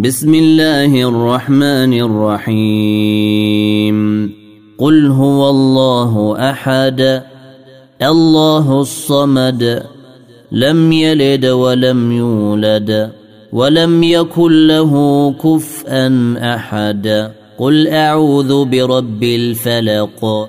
بسم الله الرحمن الرحيم. قل هو الله أحد الله الصمد لم يلد ولم يولد ولم يكن له كفءا أحد. قل أعوذ برب الفلق.